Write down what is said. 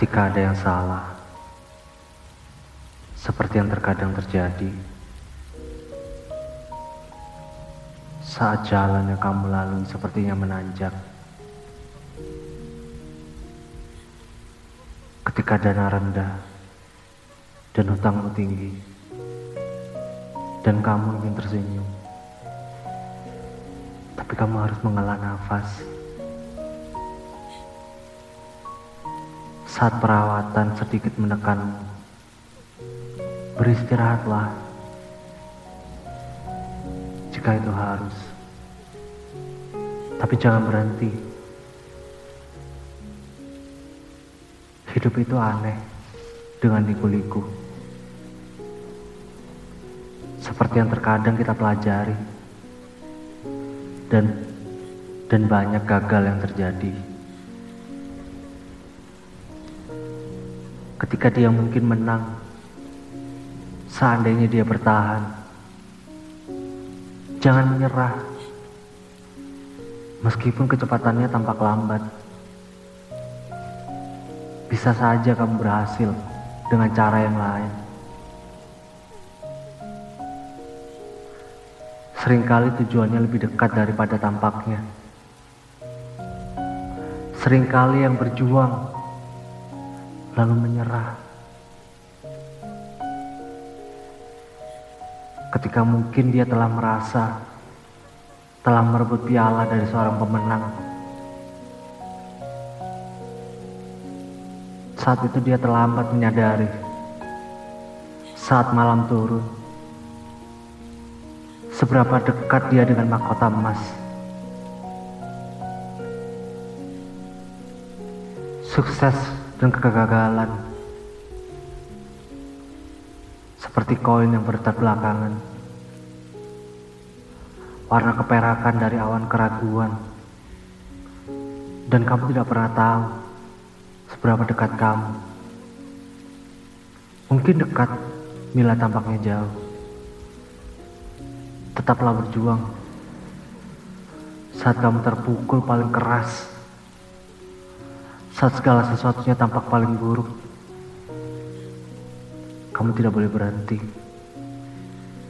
Ketika ada yang salah, seperti yang terkadang terjadi, saat jalan yang kamu lalui sepertinya menanjak, ketika dana rendah dan hutangmu tinggi, dan kamu ingin tersenyum, tapi kamu harus mengalah nafas. Saat perawatan sedikit menekanmu, beristirahatlah jika itu harus. Tapi jangan berhenti. Hidup itu aneh dengan liku-liku. Seperti yang terkadang kita pelajari. Dan dan banyak gagal yang terjadi. Ketika dia mungkin menang, seandainya dia bertahan. Jangan menyerah, meskipun kecepatannya tampak lambat. Bisa saja kamu berhasil dengan cara yang lain. Seringkali tujuannya lebih dekat daripada tampaknya. Seringkali yang berjuang lalu menyerah. Ketika mungkin dia telah merasa telah merebut piala dari seorang pemenang. Saat itu dia terlambat menyadari. Saat malam turun, seberapa dekat dia dengan mahkota emas. Sukses dan kegagalan. Seperti koin yang berdetak belakangan. Warna keperakan dari awan keraguan. Dan kamu tidak pernah tahu seberapa dekat kamu. Mungkin dekat bila tampaknya jauh. Tetaplah berjuang. Saat kamu terpukul paling keras saat segala sesuatunya tampak paling buruk, kamu tidak boleh berhenti.